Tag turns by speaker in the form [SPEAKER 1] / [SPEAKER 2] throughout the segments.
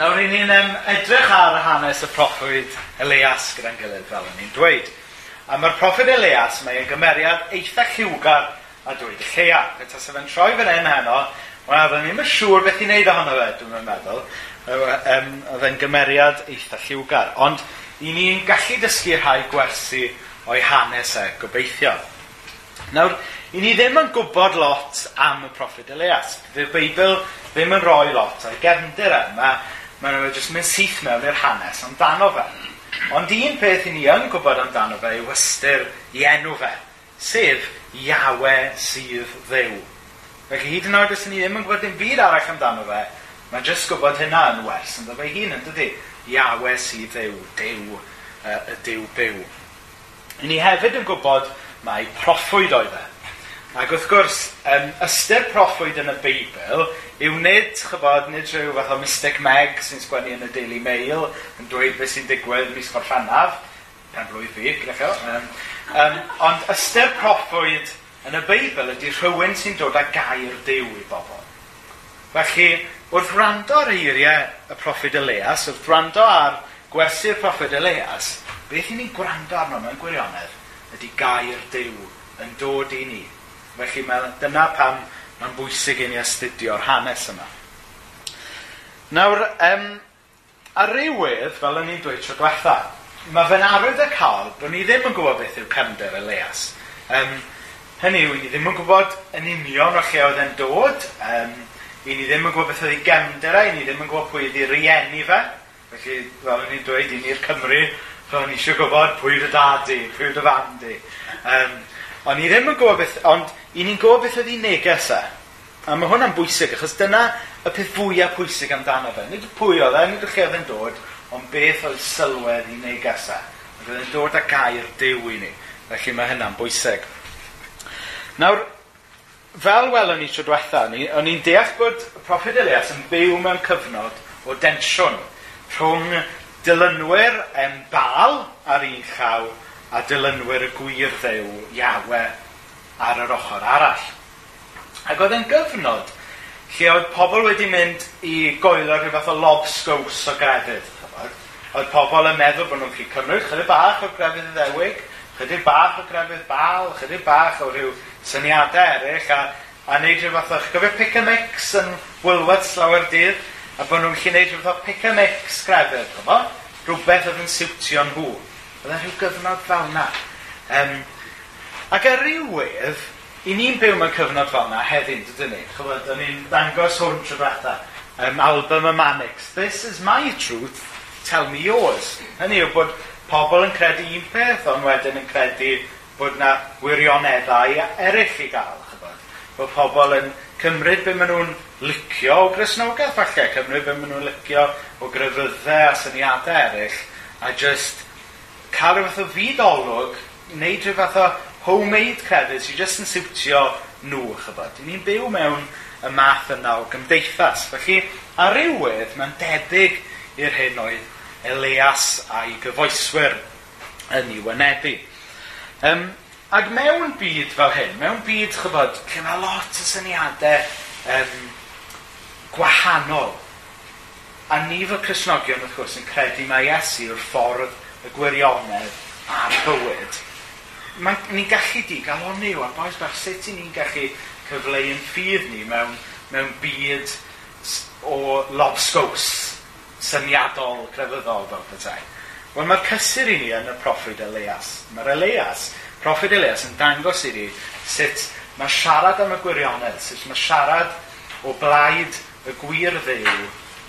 [SPEAKER 1] Nawr, ry'n ni'n um, edrych ar hanes y proffwyd Elias gyda'n gilydd fel yn ni'n dweud. A mae'r proffwyd Elias, mae'n gymeriad eitha lliwgar a dweud lleia. Fe sef yn troi fan hyn heno, wel, rydyn ni'n siŵr beth i wneud ohono fe, dwi'n meddwl. Um, oedd e'n gymeriad eitha lliwgar. Ond, i ni'n gallu dysgu rhai gwersi o'i hanes e, gobeithio. Nawr, i ni ddim yn gwybod lot am y proffwyd Elias. Dy'r Beibl ddim yn rhoi lot o'i gefndir e. Mae Mae nhw'n jyst mynd syth mewn i'r hanes amdano fe. Ond un peth i ni yn gwybod amdano fe yw ystyr i enw fe, sef Iawe sydd ddew. Felly hyd yn oed os ni ddim yn gwybod dim byd arall amdano fe, mae'n jyst gwybod hynna yn wers, yn fe hun yn dydy. Iawe sydd ddew, dew, y dew byw. I ni hefyd yn gwybod mae proffwyd oedd e. Ac wrth gwrs, um, ystyr proffwyd yn y Beibl yw nid, chybod, nid rhyw fath o Mystic Meg sy'n sgwennu yn y Daily Mail yn dweud beth sy'n digwydd mis Gorffannaf, pen blwydd fi, gyda chi. Um, um, ond ystyr proffwyd yn y Beibl ydy rhywun sy'n dod â gair dew i bobl. Felly, wrth rando ar eiriau y proffwyd Elias, wrth rando ar gwersi'r proffwyd Elias, beth i ni'n gwrando arno mewn gwirionedd ydy gair dew yn dod i ni. Felly, mae, dyna pam Mae'n bwysig i ni astudio'r hanes yma. Nawr, um, ar rywydd, fel yn i'n dweud tro diwetha, mae fe'n arwydd y cael bod ni ddim yn gwybod beth yw cefnder Elias. Um, hynny yw, ni ddim yn gwybod yn union o lle oedd e'n dod, um, i ni ddim yn gwybod beth oedd ei gefnder e, i ni ddim yn gwybod pwy ydi rieni fe. Felly, fel o'n i'n dweud, i ni'r Cymru, fel ni eisiau gwybod pwy yw'r dadu, pwy yw'r fandi. Um, Ond ni ddim yn gwybod beth, ond i ni'n gwybod beth oedd ei neges e. A mae hwnna'n bwysig, achos dyna y peth fwyaf pwysig amdano fe. Nid pwy oedd e, nid ych oedd yn dod, ond beth oedd sylwedd i neges e. Ac oedd yn dod â gair dew i ni. Felly mae hynna'n bwysig. Nawr, fel welwn ni tro diwetha, o'n i'n deall bod y Prophet Elias yn byw mewn cyfnod o densiwn rhwng dilynwyr yn bal ar un llaw a dilynwyr y gwir ddew iawe ar yr ochr arall. Ac oedd e'n gyfnod lle oedd pobl wedi mynd i goelio rhyw fath o lobsgws o grefydd. Oedd pobl yn meddwl bod nhw'n gallu cymryd chydig bach o grefydd ddewig, chydig bach o grefydd bal, chydig bach o rhyw syniadau eraill, a, a wneud rhyw fath o chyfio pick a mix yn wylwad slawer dydd, a bod nhw'n gallu gwneud rhyw fath o pick a mix grefydd, rhywbeth oedd yn siwtio nhw. Oedd e'n rhyw gyfnod fel yna. Um, ac er ar ryw wedd, i ni'n byw mewn cyfnod fel yna heddiw, dydyn ni. Chybod, da ni'n dangos hwn tro fatha. Um, album y Manix. This is my truth, tell me yours. Hynny yw bod pobl yn credu un peth, ond wedyn yn credu bod yna wirioneddau eraill i gael. Chybod. Bod pobl yn cymryd be maen nhw'n licio o grisnogaeth falle, cymryd be maen nhw'n licio o grefyddau a syniadau eraill, a just cael rhyw fath o fyd-olwg, neud rhyw fath o homemade credyd sy'n just yn siwtio nhw, chybod. Ni'n byw mewn y math yna o gymdeithas. Felly, ar rywydd, mae'n debyg i'r hyn oedd Elias a'i gyfoeswyr yn ei wynebu. Um, ac mewn byd fel hyn, mewn byd, chybod, lle mae lot o syniadau um, gwahanol. A ni fel Cresnogion, wrth gwrs, yn credu mae Iesu yw'r ffordd y gwirionedd a'r bywyd, ni'n gallu di gael o'n niw, a boes bach, sut i ni'n gallu cyfleu yn ffydd ni mewn, mewn byd o lobsgws syniadol, crefyddol fel petai. Wel mae'r cysur i ni yn y proffwyd Elias. Mae'r Elias, proffwyd Elias yn dangos i ni sut mae siarad am y gwirionedd, sut mae siarad o blaid y gwir ddew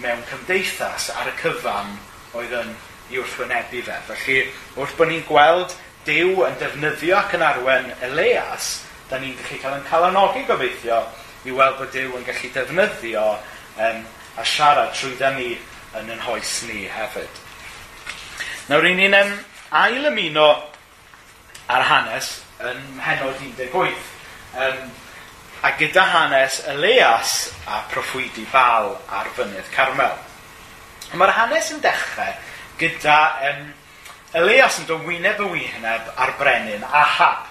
[SPEAKER 1] mewn cymdeithas ar y cyfan oedd yn i wrthwynebu fe. Felly, wrth bod ni'n gweld Dyw yn defnyddio ac yn arwen Elias, da ni'n gallu cael yn calanogi gobeithio i weld bod Dyw yn gallu defnyddio um, a siarad trwydda ni yn yn hoes ni hefyd. Nawr, ry'n ni'n um, ail ymuno ar hanes yn henod 18. Um, a gyda hanes Elias a proffwydi Bal ar fynydd Carmel. Mae'r hanes yn dechrau gyda um, Elias yn dod wyneb y wyneb ar brenin Ahab.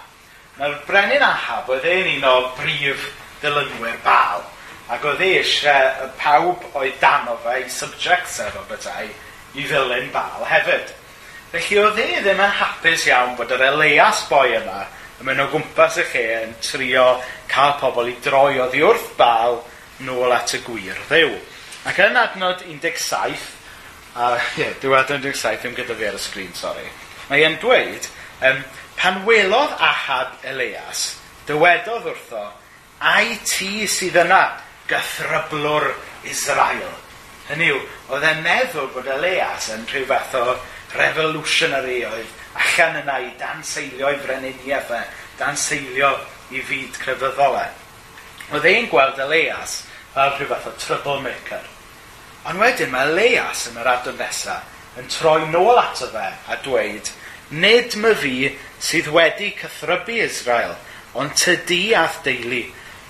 [SPEAKER 1] Nawr, brenin Ahab oedd e'n un o brif ddilynwyr bal. ac oedd e eisiau pawb oedd dan o fe, i subjects efo bethau, i ddilyn bal hefyd. Felly oedd e ddim yn hapus iawn bod yr Elias boi yma yn mynd o gwmpas y lle yn trio cael pobl i droi oddi wrth bal nôl at y gwir ddew. Ac yn adnod 17, A ie, yeah, dwi'n yn saith, ddim gyda fi ar y sgrin, sori. Mae e'n dweud, um, pan welodd Ahab Elias, dywedodd wrtho, ai ti sydd yna, gythryblwr Israel. Hynny yw, oedd e'n meddwl bod Elias yn rhyw fath o revolutionary oedd allan yna i dan seilio i freniniaeth e, dan seilio i fyd crefyddol e. Oedd e'n gweld Elias fel rhyw fath o troublemaker Ond wedyn mae Leias yn yr adon nesaf yn troi nôl ato fe a dweud, Nid my fi sydd wedi cythrybu Israel, ond tydi ath deulu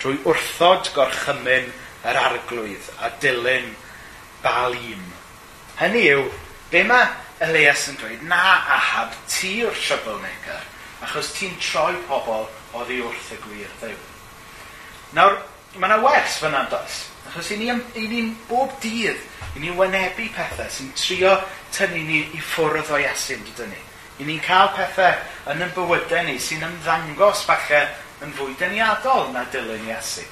[SPEAKER 1] drwy wrthod gorchymyn yr arglwydd a dilyn Balim. Hynny yw, be mae Elias yn dweud, na ahab, ti yw'r troublemaker, achos ti'n troi pobl o ddi wrth y gwir ddew. Nawr, mae yna wers fyna does. Achos i ni, i ni bob dydd, i ni'n wynebu pethau sy'n trio tynnu ni i ffwrdd o Iesu yn dydyn ni. I ni'n cael pethau yn y bywydau ni sy'n ymddangos falle yn fwy deniadol na dilyn Iesu.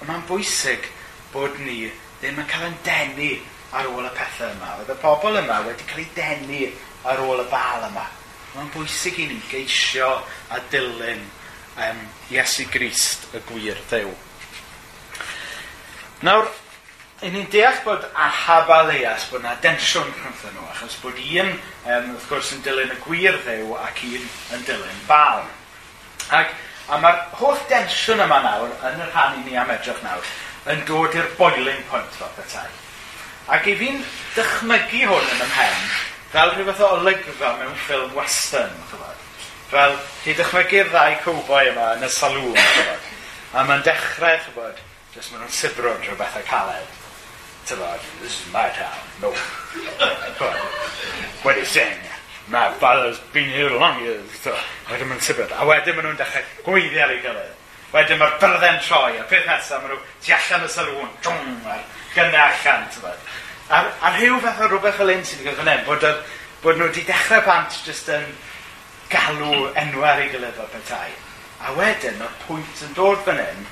[SPEAKER 1] Ond mae'n bwysig bod ni ddim yn cael yn denu ar ôl y pethau yma. Roedd y pobl yma wedi cael ei denu ar ôl y bal yma. Mae'n bwysig i ni geisio a dilyn um, Iesu Grist y gwir ddew. Nawr, i ni'n deall bod Ahab a leas bod yna densiwn rhwngthyn nhw, achos bod un, um, wrth gwrs, yn dilyn y gwir ddew ac un yn dilyn bal. Ac, a mae'r holl densiwn yma nawr, yn yr rhan i ni am edrych nawr, yn dod i'r boiling point fel petai. Ac i fi'n dychmygu hwn yn ymhen, fel rhyw fath o olygfa mewn ffilm western, chybod. Fel, chi dychmygu'r ddau cowboi yma yn y salŵn, chybod. A mae'n dechrau, chybod, Jyst maen nhw'n sibro drwy bethau caled. Tyfod, this is my town. No. But, what are you saying? My father's been here long years. So, wedyn maen nhw'n sibro. A wedyn maen nhw'n dechrau gweiddi ar ei gilydd. Wedyn mae'r byrddau'n troi, a peth nesaf maen nhw tu allan y sylw'n Dwng, a'r gynnau allan, tyfod. A, a rhyw fath o rhywbeth fel un sy'n digwydd fan bod, bod nhw wedi dechrau bant jyst yn galw enwau ar ei gilydd o'r bethau. A wedyn, mae'r pwynt yn dod fan hyn,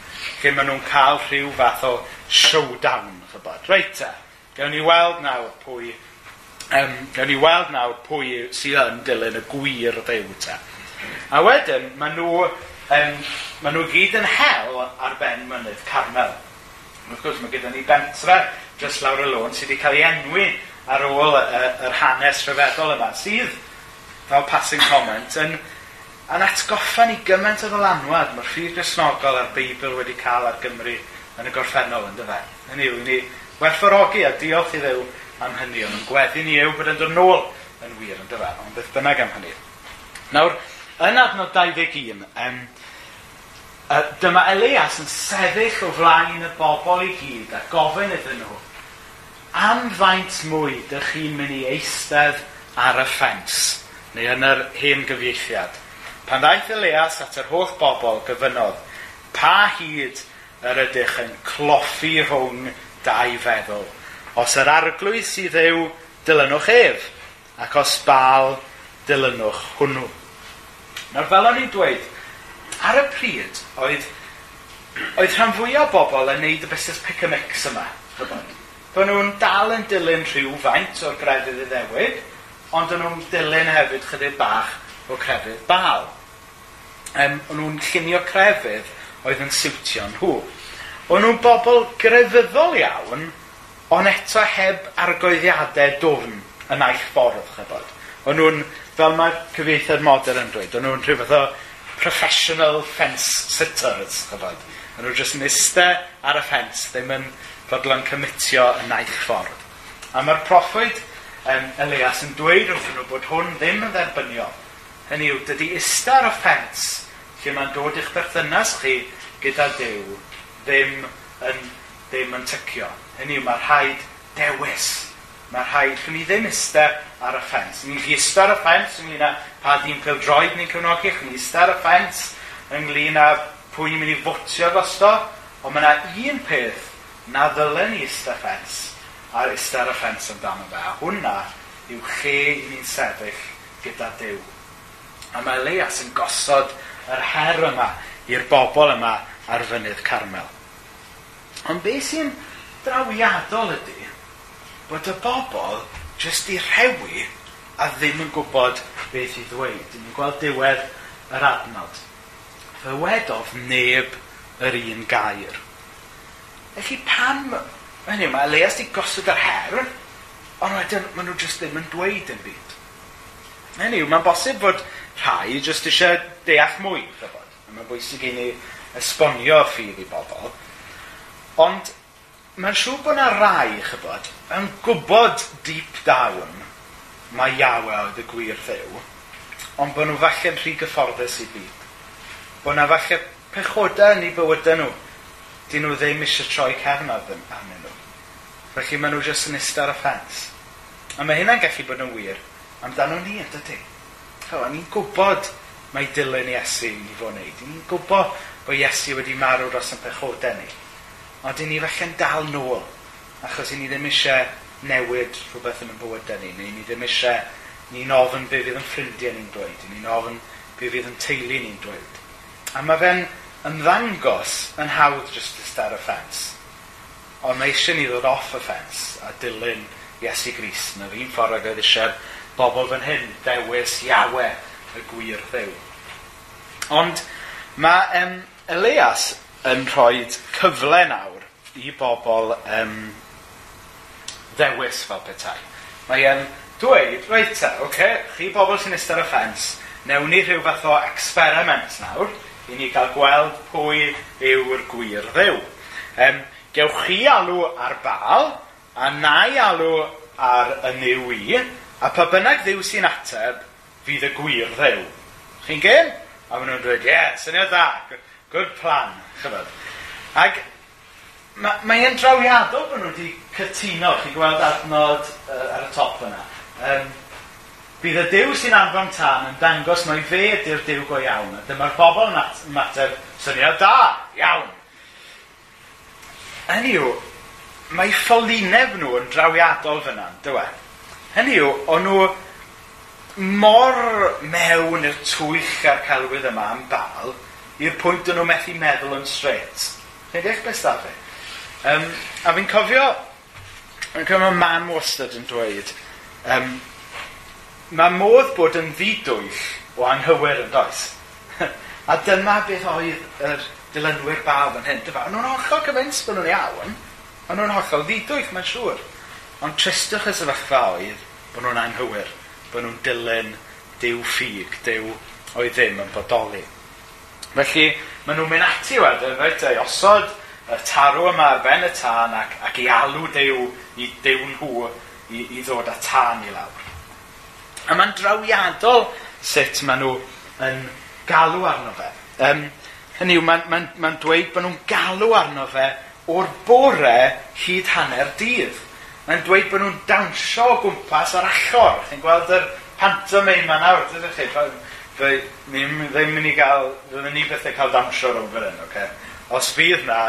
[SPEAKER 1] lle maen nhw'n cael rhyw fath o showdown, chybod. Reit ta, gawn ni weld nawr pwy, um, gawn ni weld nawr pwy sydd yn dilyn y gwir ddew ta. A wedyn, maen nhw, um, maen nhw gyd yn hel ar ben mynydd Carmel. Wrth gwrs, mae gyda ni bentre jyst lawr y lôn sydd wedi cael ei enwi ar ôl y, yr hanes rhyfeddol yma, sydd, fel passing comment, yn yn atgoffa ni gymaint o ddylanwad mae'r ffydd grisnogol a'r Beibl wedi cael ar Gymru yn y gorffennol yn dyfa. Hynny yw, ni werthforogi a diolch i ddew am hynny, ond yn gweddi ni yw bod yn dod nôl yn wir yn dyfa, ond beth bynnag am hynny. Nawr, yn adnod 21, um, uh, dyma Elias yn sefyll o flaen y bobl i gyd a gofyn iddyn nhw, am faint mwy dych chi'n mynd i eistedd ar y ffens, neu yn yr hen gyfieithiad. Pan ddaeth Elias at yr holl bobl, gyfynodd, pa hyd yr ydych yn cloffi rhwng dau feddwl? Os yr arglwydd sydd yw, dilynwch ef, ac os bal, dilynwch hwnnw. Nawr fel o'n i'n dweud, ar y pryd, oedd, oedd rhan fwyaf o bobl yn neud y busnes pick a mix yma. Fe nhw'n dal yn dilyn rhyw faint o'r grefydd y ddewig, ond yn nhw'n dilyn hefyd chydig bach o crefydd bal um, o'n nhw'n llunio crefydd oedd yn siwtio nhw. O'n nhw'n bobl grefyddol iawn, ond eto heb argoeddiadau dwfn yn eich ffordd, chybod. O'n nhw'n, fel mae'r cyfieithiad modern yn dweud, o'n nhw'n rhyw fath o professional fence sitters, chybod. O'n nhw'n jyst yn iste ar y ffens, ddim yn fodlon cymitio yn aill ffordd. A mae'r proffwyd um, Elias yn dweud wrth nhw bod hwn ddim yn dderbyniol. Hynny yw, dydy ista o ffens lle mae'n dod i'ch berthynas chi gyda Dyw ddim yn, ddim yn tycio. Hynny yw, mae rhaid dewis. Mae rhaid chwn ni ddim ista ar y ffens. Ni'n chi ista ar y ffens ynglyn â pa ddyn pildroed ni'n cefnogi. Chwn ni ista ar y ffens ynglyn â pwy ni'n mynd i fotio gosto. Ond mae yna un peth na ddylen ni ista ffens a ystar ar y ffens amdano fe. A hwnna yw lle i ni'n sefyll gyda Dyw. A mae Elias yn gosod yr her yma i'r bobl yma ar fynydd Carmel. Ond beth sy'n drawiadol ydy bod y bobl jyst i rhewi a ddim yn gwybod beth i ddweud. Dyn ni'n gweld diwedd yr adnod. Fy wedodd neb yr un gair. Felly pam... Hynny, mae Elias wedi gosod yr her, ond wedyn maen nhw jyst ddim yn dweud yn byd. Hynny, mae'n bosib bod rhai jyst eisiau deall mwy, dyfod. Mae'n bwysig i ni esbonio ffydd i bobl. Ond mae'n siŵr bod yna rai, chybod, yn gwybod deep down mae Iawe oedd y gwir ddew, ond bod nhw falle'n rhy gyfforddus i byd. Bod yna falle pechodau yn ei bywydau nhw, dyn nhw ddim eisiau troi cefnodd arnyn nhw. Felly maen nhw jyst yn ystod y ffens. A mae hynna'n gallu bod yn wir amdano ni, ydy? Fel, ni'n gwybod mae dilyn Iesu i fod wneud. Ni'n gwybod bod Iesu wedi marw dros yn pechodau ni. Ond ni'n ni falle'n dal nôl, achos ni ddim eisiau newid rhywbeth yn y bywydau ni, neu ni ddim eisiau ni'n ofyn be fydd yn ffrindiau ni'n dweud, ni'n ofyn be fydd yn teulu ni'n dweud. A mae fe'n ymddangos yn hawdd just to start a fence. Ond mae eisiau ni ddod off y fence a dilyn Iesu Gris yn yr un ffordd ag oedd eisiau bobl fan hyn dewis Iawe, y gwir ddew. Ond mae um, Elias yn rhoi cyfle nawr i bobl um, ddewis fel petai. Mae e'n dweud, reit ta, oce, okay, chi bobl sy'n ystod y ffens, newn ni rhyw fath o experiment nawr i ni gael gweld pwy yw'r gwir ddew. Um, gewch chi alw ar bal, a na i alw ar y niw i, A pa bynnag ddew sy'n ateb, fydd y gwir ddew. Chi'n gen? A maen nhw'n dweud, ie, yeah, syniad dda, good plan, chyfod. Ac mae, mae e'n drawiadol bod nhw wedi cytuno, chi'n gweld adnod uh, ar y top yna. Um, bydd y Dyw sy'n anfon tan yn dangos mai fe ydy'r Dyw go iawn, a dyma'r bobl yn ymateb syniad da, iawn. Hynny yw, mae ffolineb nhw yn drawiadol fyna, dywe. Hynny yw, o'n nhw mor mewn i'r twyll a'r celwydd yma am bal, i'r pwynt o'n nhw methu meddwl yn straight. Chi'n deall beth da fe? Um, a fi'n cofio, yn cofio mae mam wastad yn dweud, um, mae modd bod yn ddidwyll o anghywir yn does. a dyma beth oedd yr dilynwyr bawb yn hyn. Dyma, o'n nhw'n hollol cyfens bod nhw'n iawn, ond nhw'n hollol ddidwyll, mae'n siŵr. Ond tristwch y sefyllfa oedd bod nhw'n anghywir, bod nhw'n dilyn dew ffug, dew oedd ddim yn bodoli. Felly, maen nhw'n mynd ati wedyn, reit, ei osod y tarw yma ar ben y tân ac, ac i alw dew, i dew nhw i, i ddod â tân i lawr. A mae'n drawiadol sut maen nhw yn galw arno fe. Um, hynny yw, mae'n ma, ma, dweud bod nhw'n galw arno fe o'r bore hyd hanner dydd. Mae'n dweud bod nhw'n dansio o gwmpas ar achor. Chi'n gweld yr pantomime ma nawr, dydych chi? Dwi ddim yn mynd i gael, ddim ni i bethau cael dansio rhwng fan hyn, okay? Os fydd na,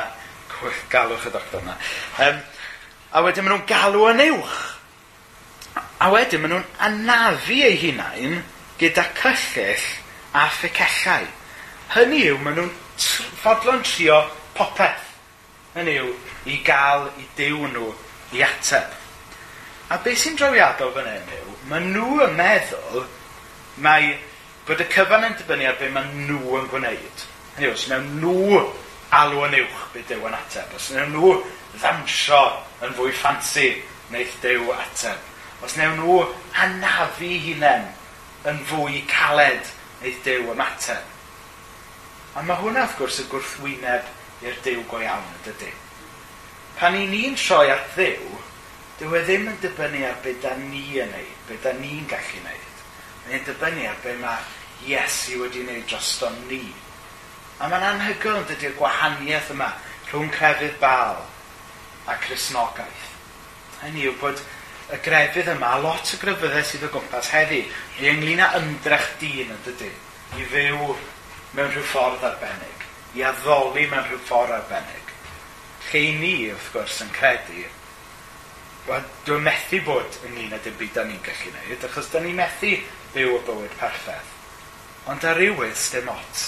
[SPEAKER 1] galwch y doctor yna. Um, a wedyn maen nhw'n galw yn uwch. A wedyn maen nhw'n anafu eu hunain gyda cyllill a ffecallau. Hynny yw, maen nhw'n fodlon trio popeth. Hynny yw, i gael i dew nhw i ateb. A beth sy'n drawiadol fan hyn yw, maen nhw yn meddwl mae bod y cyfan yn dibynnu ar beth maen nhw yn gwneud. Hynny yw, os mewn nhw alw yn uwch beth dew yn ateb, os mewn nhw ddamsio yn fwy ffansi wneud dew ateb, os newn nhw anafu hunain yn fwy caled wneud dew ymateb. A mae hwnna wrth gwrs y gwrthwyneb i'r dew go iawn, ydy pan i ni'n troi at ddew, dyw e ddim yn dibynnu ar beth da ni yn neud, beth da ni'n gallu neud. Mae'n dibynnu ar beth mae Iesu wedi wneud drosto ni. A mae'n anhygoel yn dydy'r gwahaniaeth yma rhwng crefydd bal a chrysnogaeth. Hynny yw bod y grefydd yma, a lot o grefyddau sydd o gwmpas heddi, i ynglyn â ymdrech dyn yn dydy, i fyw mewn rhyw ffordd arbennig, i addoli mewn rhyw ffordd arbennig. Chei ni, wrth gwrs, yn credu, wel, dwi'n methu bod yn un a dim byd da ni'n gallu gwneud, achos da ni'n methu byw y bywyd perffaith. Ond ar rywydd, dim ots,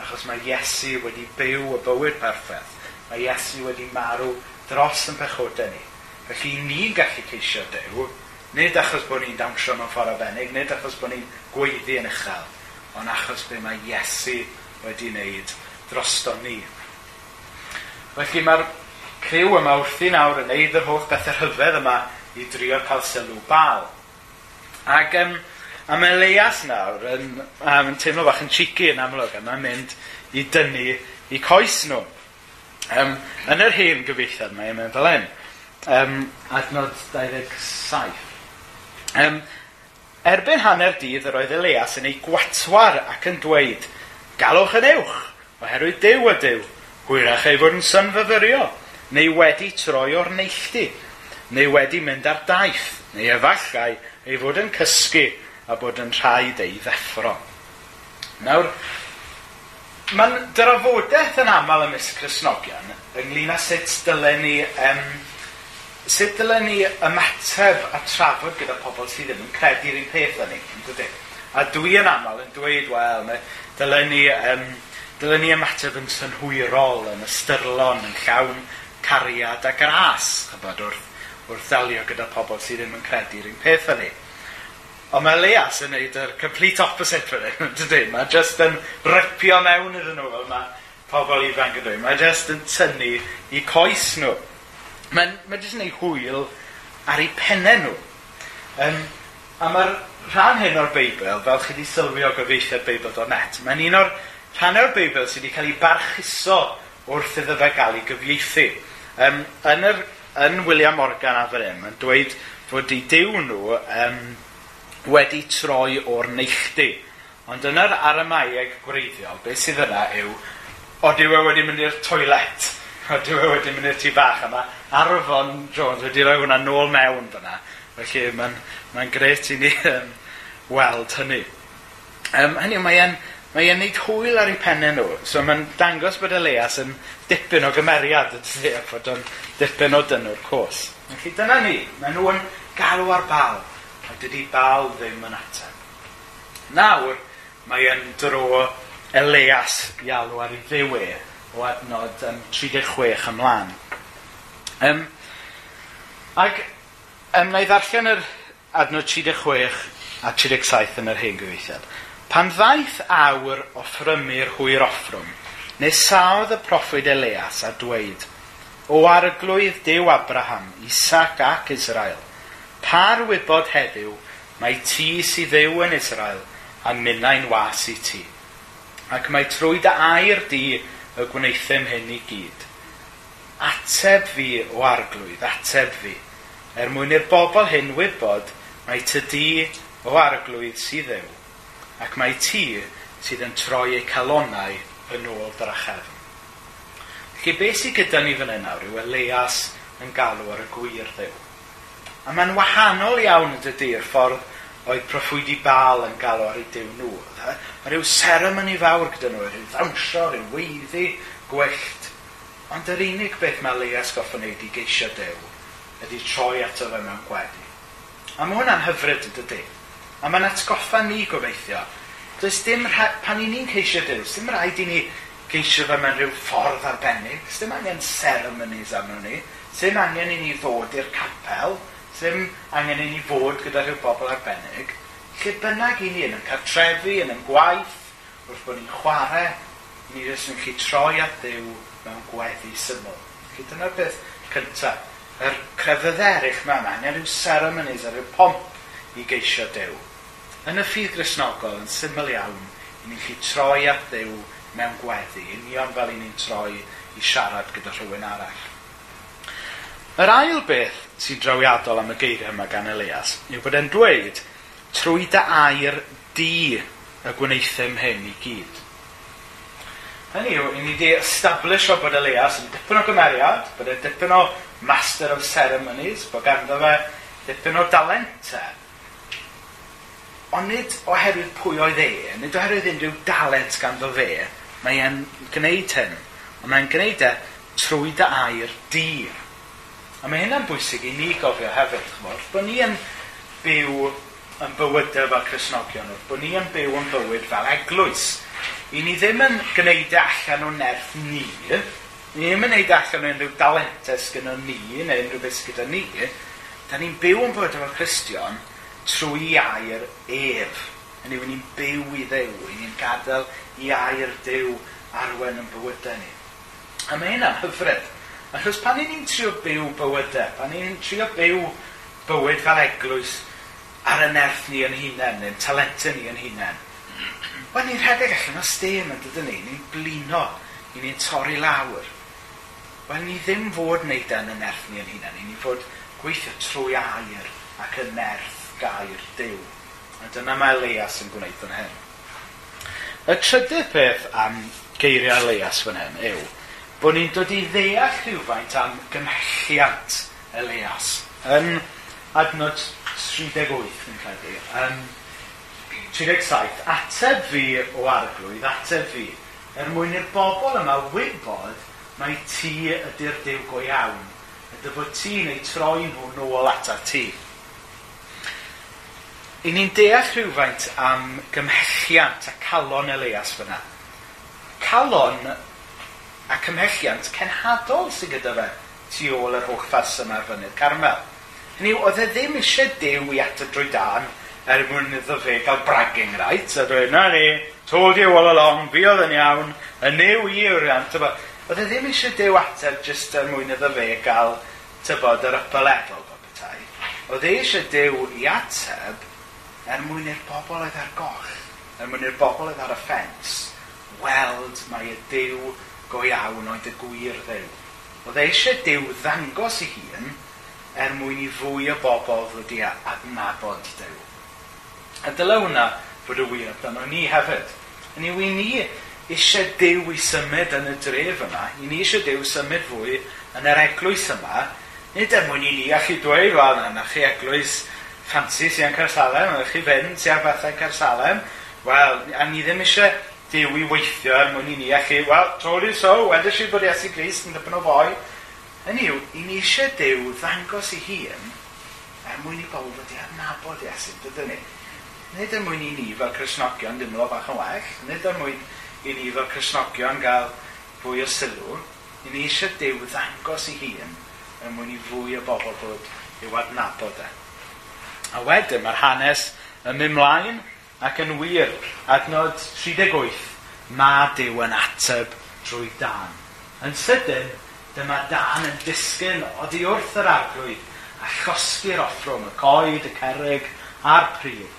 [SPEAKER 1] achos mae Iesu wedi byw y bywyd perffaith. Mae Iesu wedi marw dros yn pechodau ni. Felly ni'n gallu ceisio Dew, nid achos bod ni'n dawnsio mewn ffordd arbennig, nid achos bod ni'n gweiddi yn uchel, ond achos be mae Iesu wedi wneud drosto ni. Felly mae'r criw yma wrthi nawr yn neud yr holl bethau rhyfedd yma i drio cael sylw bal. Ac um, a mae Leias nawr yn, um, yn teimlo bach yn cheeky yn amlwg a mae'n mynd i dynnu i coes nhw. Um, yn yr hen gyfeithiad mae mae'n fel hyn. Um, adnod 27. Um, erbyn hanner dydd yr oedd Elias yn ei gwatwar ac yn dweud, galwch yn ewch, oherwydd dew y dew, hwyrach ei fod yn synfyfyrio neu wedi troi o'r neilltu, neu wedi mynd ar daith, neu efallai ei fod yn cysgu a bod yn rhaid ei ddeffro. Nawr, mae'n drafodaeth yn aml ymysg Cresnogion ynglyn â sut dylen ni, um, sut dylen ni ymateb a trafod gyda pobl sydd ddim yn credu'r un peth yn ni, dydy? A dwi yn aml yn dweud, wel, dylen ni, um, dylen ni ymateb yn synhwyrol, yn ystyrlon, yn llawn cariad a gras, chybod, wrth, wrth ddelio gyda pobl sydd ddim yn credu'r un peth yn hynny. Ond mae Leas yn neud yr complete opposite fan hyn, dydy? Mae jyst yn rypio mewn iddyn nhw fel mae pobl ifanc yn dweud. Mae jyst yn tynnu i coes nhw. Mae'n mae jyst yn ei hwyl ar eu pennau nhw. Um, a mae'r rhan hyn o'r Beibl, fel chi wedi sylwi o gyfeithiad Beibl do net, mae'n un o'r rhan o'r Beibl sydd wedi cael ei barchuso wrth iddo fe gael ei gyfieithu. Um, yn, yr, yn William Morgan a fan hyn, mae'n dweud fod i diw nhw um, wedi troi o'r neilltu. Ond yn yr aramaeg gwreiddiol, beth sydd yna yw, o diw e wedi mynd i'r toilet, o diw e wedi mynd i'r tu bach yma, Arfon Jones wedi rhoi hwnna nôl mewn fyna. Felly mae'n ma, n, ma n gret i ni um, weld hynny. Um, hynny mae e'n Mae e'n neud hwyl ar ei pennau nhw, so mae'n dangos bod Elias yn dipyn o gymeriad, ydy, a bod o'n dipyn o dynw'r cwrs. Felly dyna ni, mae nhw yn galw ar bal, a dydy bal ddim yn ateb. Nawr, mae yn dro Elias i alw ar ei ddewe o adnod um, 36 ymlaen. Um, ac um, na i ddarllen yr adnod 36 a 37 yn yr hen gyfeithiad. Pan ddaeth awr o ffrymu'r hwyr offrwm, nes y proffwyd Elias a dweud, O arglwydd Dew Abraham, Isaac ac Israel, par wybod heddiw mae ti sydd ddew yn Israel a minnau'n was i ti. Ac mae trwy dy air di y gwnaethum hyn i gyd. Ateb fi o arglwydd, ateb fi, er mwyn i'r bobl hyn wybod mae ty di o arglwydd sydd ddew ac mae ti sydd yn troi eu calonau yn ôl drachefn. Felly beth sydd gyda ni fan yna yw Elias yn galw ar y gwir ddew. A mae'n wahanol iawn yn dydy'r ffordd oedd proffwydi bal yn galw ar ei dew nhw. Mae rhyw seremoni fawr gyda nhw, rhyw ddawnsio, rhyw weiddi, gwellt. Ond yr unig beth mae Leas goff yn neud i geisio dew ydy troi ato fe mewn gwedi. A mae hwnna'n hyfryd yn dydy. A mae'n atgoffa ni gobeithio. Does dim pan i ni'n ceisio Dyw, dim rhaid i ni geisio fe mewn rhyw ffordd arbennig. Does Dim angen ceremonies am ni. Dim angen i ni ddod i'r capel. Dim angen i ni fod gyda rhyw bobl arbennig. Lle bynnag i ni yn y cartrefi, yn ym gwaith, wrth bod ni'n chwarae, ni jyst yn chi troi at Dyw mewn gweddi syml. Felly dyna'r beth cyntaf. Yr crefydd eraill mae yma, angen rhyw ceremonies a rhyw pomp i geisio dew. Yn y ffydd grisnogol yn syml iawn, i ni'n chi troi at ddew mewn gweddi, union fel i ni'n troi i siarad gyda rhywun arall. Yr ail beth sy'n drawiadol am y geiriau yma gan Elias yw bod e'n dweud trwy dy air di y gwneithym hyn i gyd. Hynny yw, i ni wedi establish o bod Elias yn dipyn o gymeriad, bod e'n dipyn o master of ceremonies, bod ganddo fe dipyn o dalentau, ond nid oherwydd pwy oedd e, nid oherwydd unrhyw dalent ganddo fe, mae e'n gwneud hyn. Ond mae'n gwneud e trwy dy air di. A mae hynna'n bwysig i ni gofio hefyd, chmod, bod ni yn byw yn bywydau fel Cresnogion, bod ni yn byw yn bywyd fel eglwys. I ni ddim yn gwneud e allan o nerth ni, ni ddim yn gwneud e allan o unrhyw dalentes gyda ni, neu unrhyw beth gyda ni, da ni'n byw yn bywyd fel Cristion, trwy air ef. Hynny yw, ni'n byw i ddew, ni'n gadael i air dew arwen yn bywydau ni. A mae hynna'n hyfryd. Achos pan ni'n trio byw bywydau, pan ni'n trio byw bywyd fel eglwys ar y nerth ni yn hunain, neu'n talentau ni yn hunain, wel ni'n rhedeg allan o stem yn dydyn ni, ni'n blino, ni'n torri lawr. Wel, ni ddim fod wneud yn y nerth ni yn hunain, ni'n fod gweithio trwy air ac yn nerth gair dew. A dyna mae Elias yn gwneud yn hyn. Y trydydd peth am geiriau Elias fan hyn yw bod ni'n dod i ddeall rhywfaint am gymhelliant Elias yn adnod 38 yn credu. Yn 37, ateb fi o arglwydd, ateb fi, er mwyn i'r bobl yma wybod mae ti ydy'r Dyw go iawn, y dyfod ti neu troi nhw nôl atat ti. I ni'n deall rhywfaint am gymhelliant a calon Elias fyna. Calon a cymhelliant cenhadol sydd gyda fe tu ôl yr holl ffas yma ar fynydd Carmel. Hynny yw, oedd e ddim eisiau dew i at y drwy dan er mwyn iddo fe gael bragging right, a dweud, na ni, told you all along, fi oedd yn iawn, y new i yw'r iawn. Oedd e ddim eisiau dew ateb jyst er mwyn iddo fe gael, tybod, yr upper level, bod bethau. Oedd e eisiau dew i ateb er mwyn i'r bobl oedd ar goll, er mwyn i'r bobl oedd ar y ffens, weld mae y Dyw go iawn oedd y gwir Dduw. Oedd eisiau Dyw ddangos i hun er mwyn i fwy o bobl ddod i adnabod Dyw. A dyle hwnna fod y wir amdano ni hefyd. Yn yw i ni eisiau Dyw i symud yn y dref yma, i ni eisiau Dyw symud fwy yn yr eglwys yma, nid er mwyn i ni allu dweud, wel, yna chi eglwys, ffansi sy'n Cersalem, ydych chi fynd sy'n bethau Cersalem, wel, a ni ddim eisiau Dyw i weithio er mwyn i ni, a chi, wel, told you so, wedys i bod Iesu Grist yn dipyn o foi. Yn i'w, i ni eisiau Dyw ddangos i hun er mwyn i bobl wedi adnabod Iesu, dydyn ni. Nid er mwyn i ni fel Cresnogion dimlo bach yn well, nid er mwyn i ni fel Cresnogion gael fwy o sylw, i ni eisiau Dyw ddangos i hun er mwyn i fwy o bobl bod i'w adnabod e. A wedyn mae'r hanes yn mynd mlaen ac yn wir. Adnod 38, mae Dyw yn ateb drwy dan. Yn sydyn, dyma dan yn disgyn oddi wrth yr arglwydd a llosgi'r offrwm, y coed, y cerig a'r prif,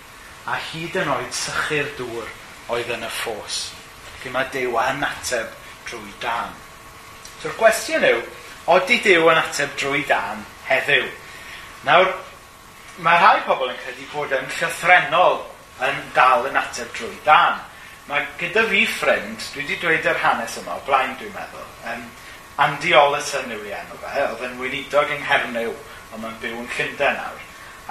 [SPEAKER 1] a hyd yn oed sychu'r dŵr oedd yn y ffos. Felly mae Dyw yn ateb drwy dan. So'r gwestiwn yw, oeddi Dyw yn ateb drwy dan heddiw? Nawr, mae rhai pobl yn credu bod yn llythrenol yn dal yn ateb drwy dan. Mae gyda fi ffrind, dwi wedi dweud yr hanes yma, o blaen dwi'n meddwl, um, Andy Ollerton yw i enw fe, oedd yn weinidog yng Nghernyw, ond mae'n byw yn Llundain nawr.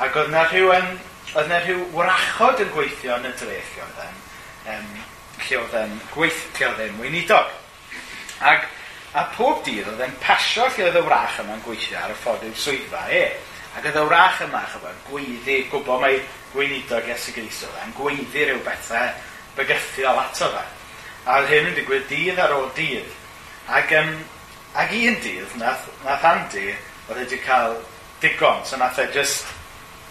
[SPEAKER 1] Ac oedd yna rhyw, yn, oedd yna rhyw wrachod yn gweithio yn y dreth lle oedd yn, um, lle oedd yn gweithio lle oedd yn weinidog. Ac, a pob dydd oedd yn pasio lle oedd y wrach yma'n gweithio ar y ffordd i'w swyddfa e. Ac oedd y wrach yma, chyfo, gweiddi, gwybod mae gweinidog Iesu Grist oedd e'n gweiddi rhyw bethau bygythiol ato fe. A oedd hyn yn digwydd dydd ar ôl dydd. Ac, um, ac un dydd, nath, nath Andy, oedd wedi cael digon, so nath e just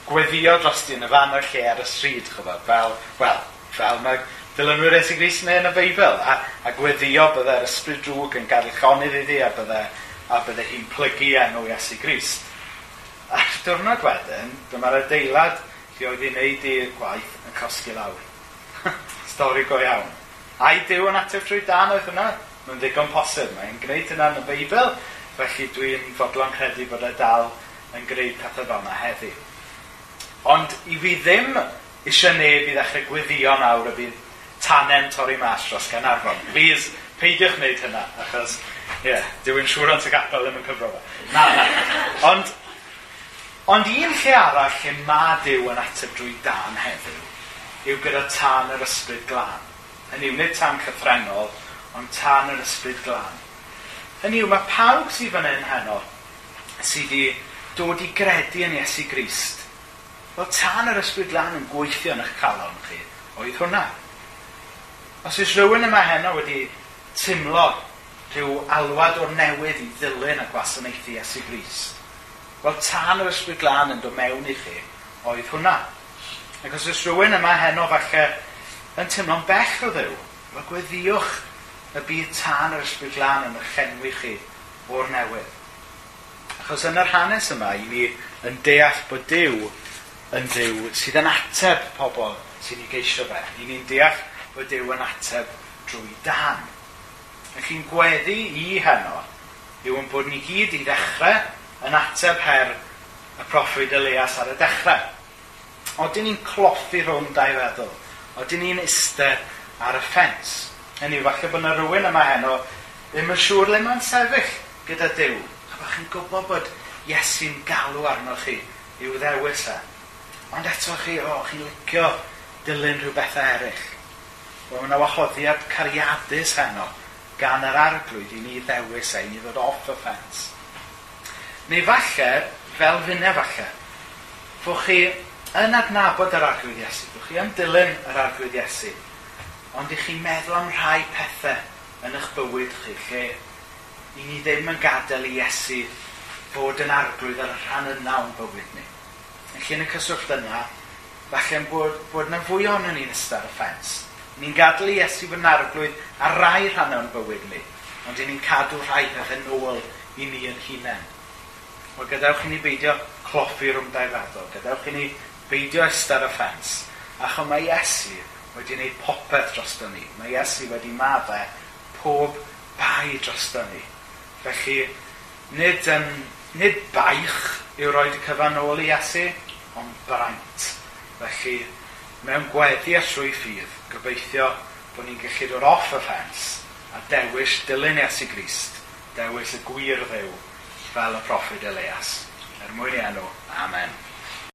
[SPEAKER 1] gweddio dros di yn y fan o'r lle ar y stryd, chyfo, fel, wel, fel mae dilynwyr Esu Gris yn y Beibl, a, a gweddio byddai'r ysbryd drwg yn gadw llonydd iddi, a byddai, a byddai hi'n plygu enw Iesu Grist. A'r diwrnod wedyn, dyma'r adeilad lle oedd hi'n neud i'r gwaith yn cosgu lawr. Stori go iawn. A'i i Dyw yn ateb trwy dan oedd hwnna? Mae'n ddigon posib. Mae'n gwneud hynna yn y Beibl, felly dwi'n fodlon credu bod e dal yn gwneud pethau fel yna heddi. Ond i fi ddim eisiau neb i ddechrau gweddio nawr y bydd tanen torri mas dros Ganarfon. Please, peidiwch wneud hynna, achos, ie, yeah, dwi'n siŵr ond y gapel ddim yn cyfro fe. Na, na. Ond, Ond un lle arall lle mae Dyw yn ateb drwy dan heddiw yw gyda tan yr ysbryd glân. Hynny yw, nid tan cyffrenol, ond tan yr ysbryd glân. Hynny yw, mae pawb sydd fan hyn heno sydd wedi dod i gredu yn Iesu Grist. Wel, tan yr ysbryd glân yn gweithio yn eich calon chi. Oedd hwnna. Os oes rhywun yma heno wedi timlo rhyw alwad o'r newydd i ddilyn y gwasanaethu Iesu Grist, Wel, tan yr ysbryd glân yn dod mewn i chi, oedd hwnna. Ac os oes rhywun yma heno falle yn teimlo'n bell o ddew, mae gweddiwch y byd tan yr ysbryd glân yn eich llenwi chi o'r newydd. Achos yn yr hanes yma, i ni yn deall bod Dyw yn Dyw sydd yn ateb pobl sy'n ei geisio fe. I ni'n deall bod Dyw yn ateb drwy dan. Ac chi'n gweddi i heno yw yn bod ni gyd i ddechrau yn ateb her y proffwyd Elias ar y dechrau. Oedden ni'n cloffi rhwng dau feddwl. Oedden ni'n eistedd ar y ffens. Hynny, falle bod yna rhywun yma heno ddim yn siŵr le mae'n sefyll gyda Dyw. A bod chi'n gwybod bod Iesu'n galw arno chi i'w ddewis e. Ond eto chi, o, oh, chi'n licio dilyn rhyw bethau eraill. Wel, mae yna wahoddiad cariadus heno gan yr arglwydd i ni ddewis e, i ni ddod off y ffens. Neu falle, fel hynna falle, bod chi yn adnabod yr arglwydd Iesu, bod chi yn dilyn yr arglwydd Iesu, ond i chi meddwl am rhai pethau yn eich bywyd chi, lle i ni ddim yn gadael i Iesu fod yn arglwydd ar y rhan yna o'n bywyd ni. Felly yn y cyswllt yna, falle bod, bod yna fwy o'n ni'n ystod y ffens. Ni'n gadael i Iesu fod yn arglwydd ar rai rhan o'n bywyd ni, ond ni'n cadw rhai pethau nôl i ni yn hunain. Wel, gadewch i ni beidio cloffi rhwng dau feddwl. Gadewch i ni beidio ystod y ffens. Acho mae Iesu wedi gwneud popeth dros ni. Mae Iesu wedi maddau pob bai dros ni. Felly, nid, um, nid baich yw roed y cyfan ôl i Iesu, ond braint. Felly, mewn gweddi a trwy ffydd, gobeithio bod ni'n gallu dod off y ffens a dewis dilyn Iesu Grist, dewis y gwir ddew fel y proffwyd Elias. Er mwyn i enw, Amen.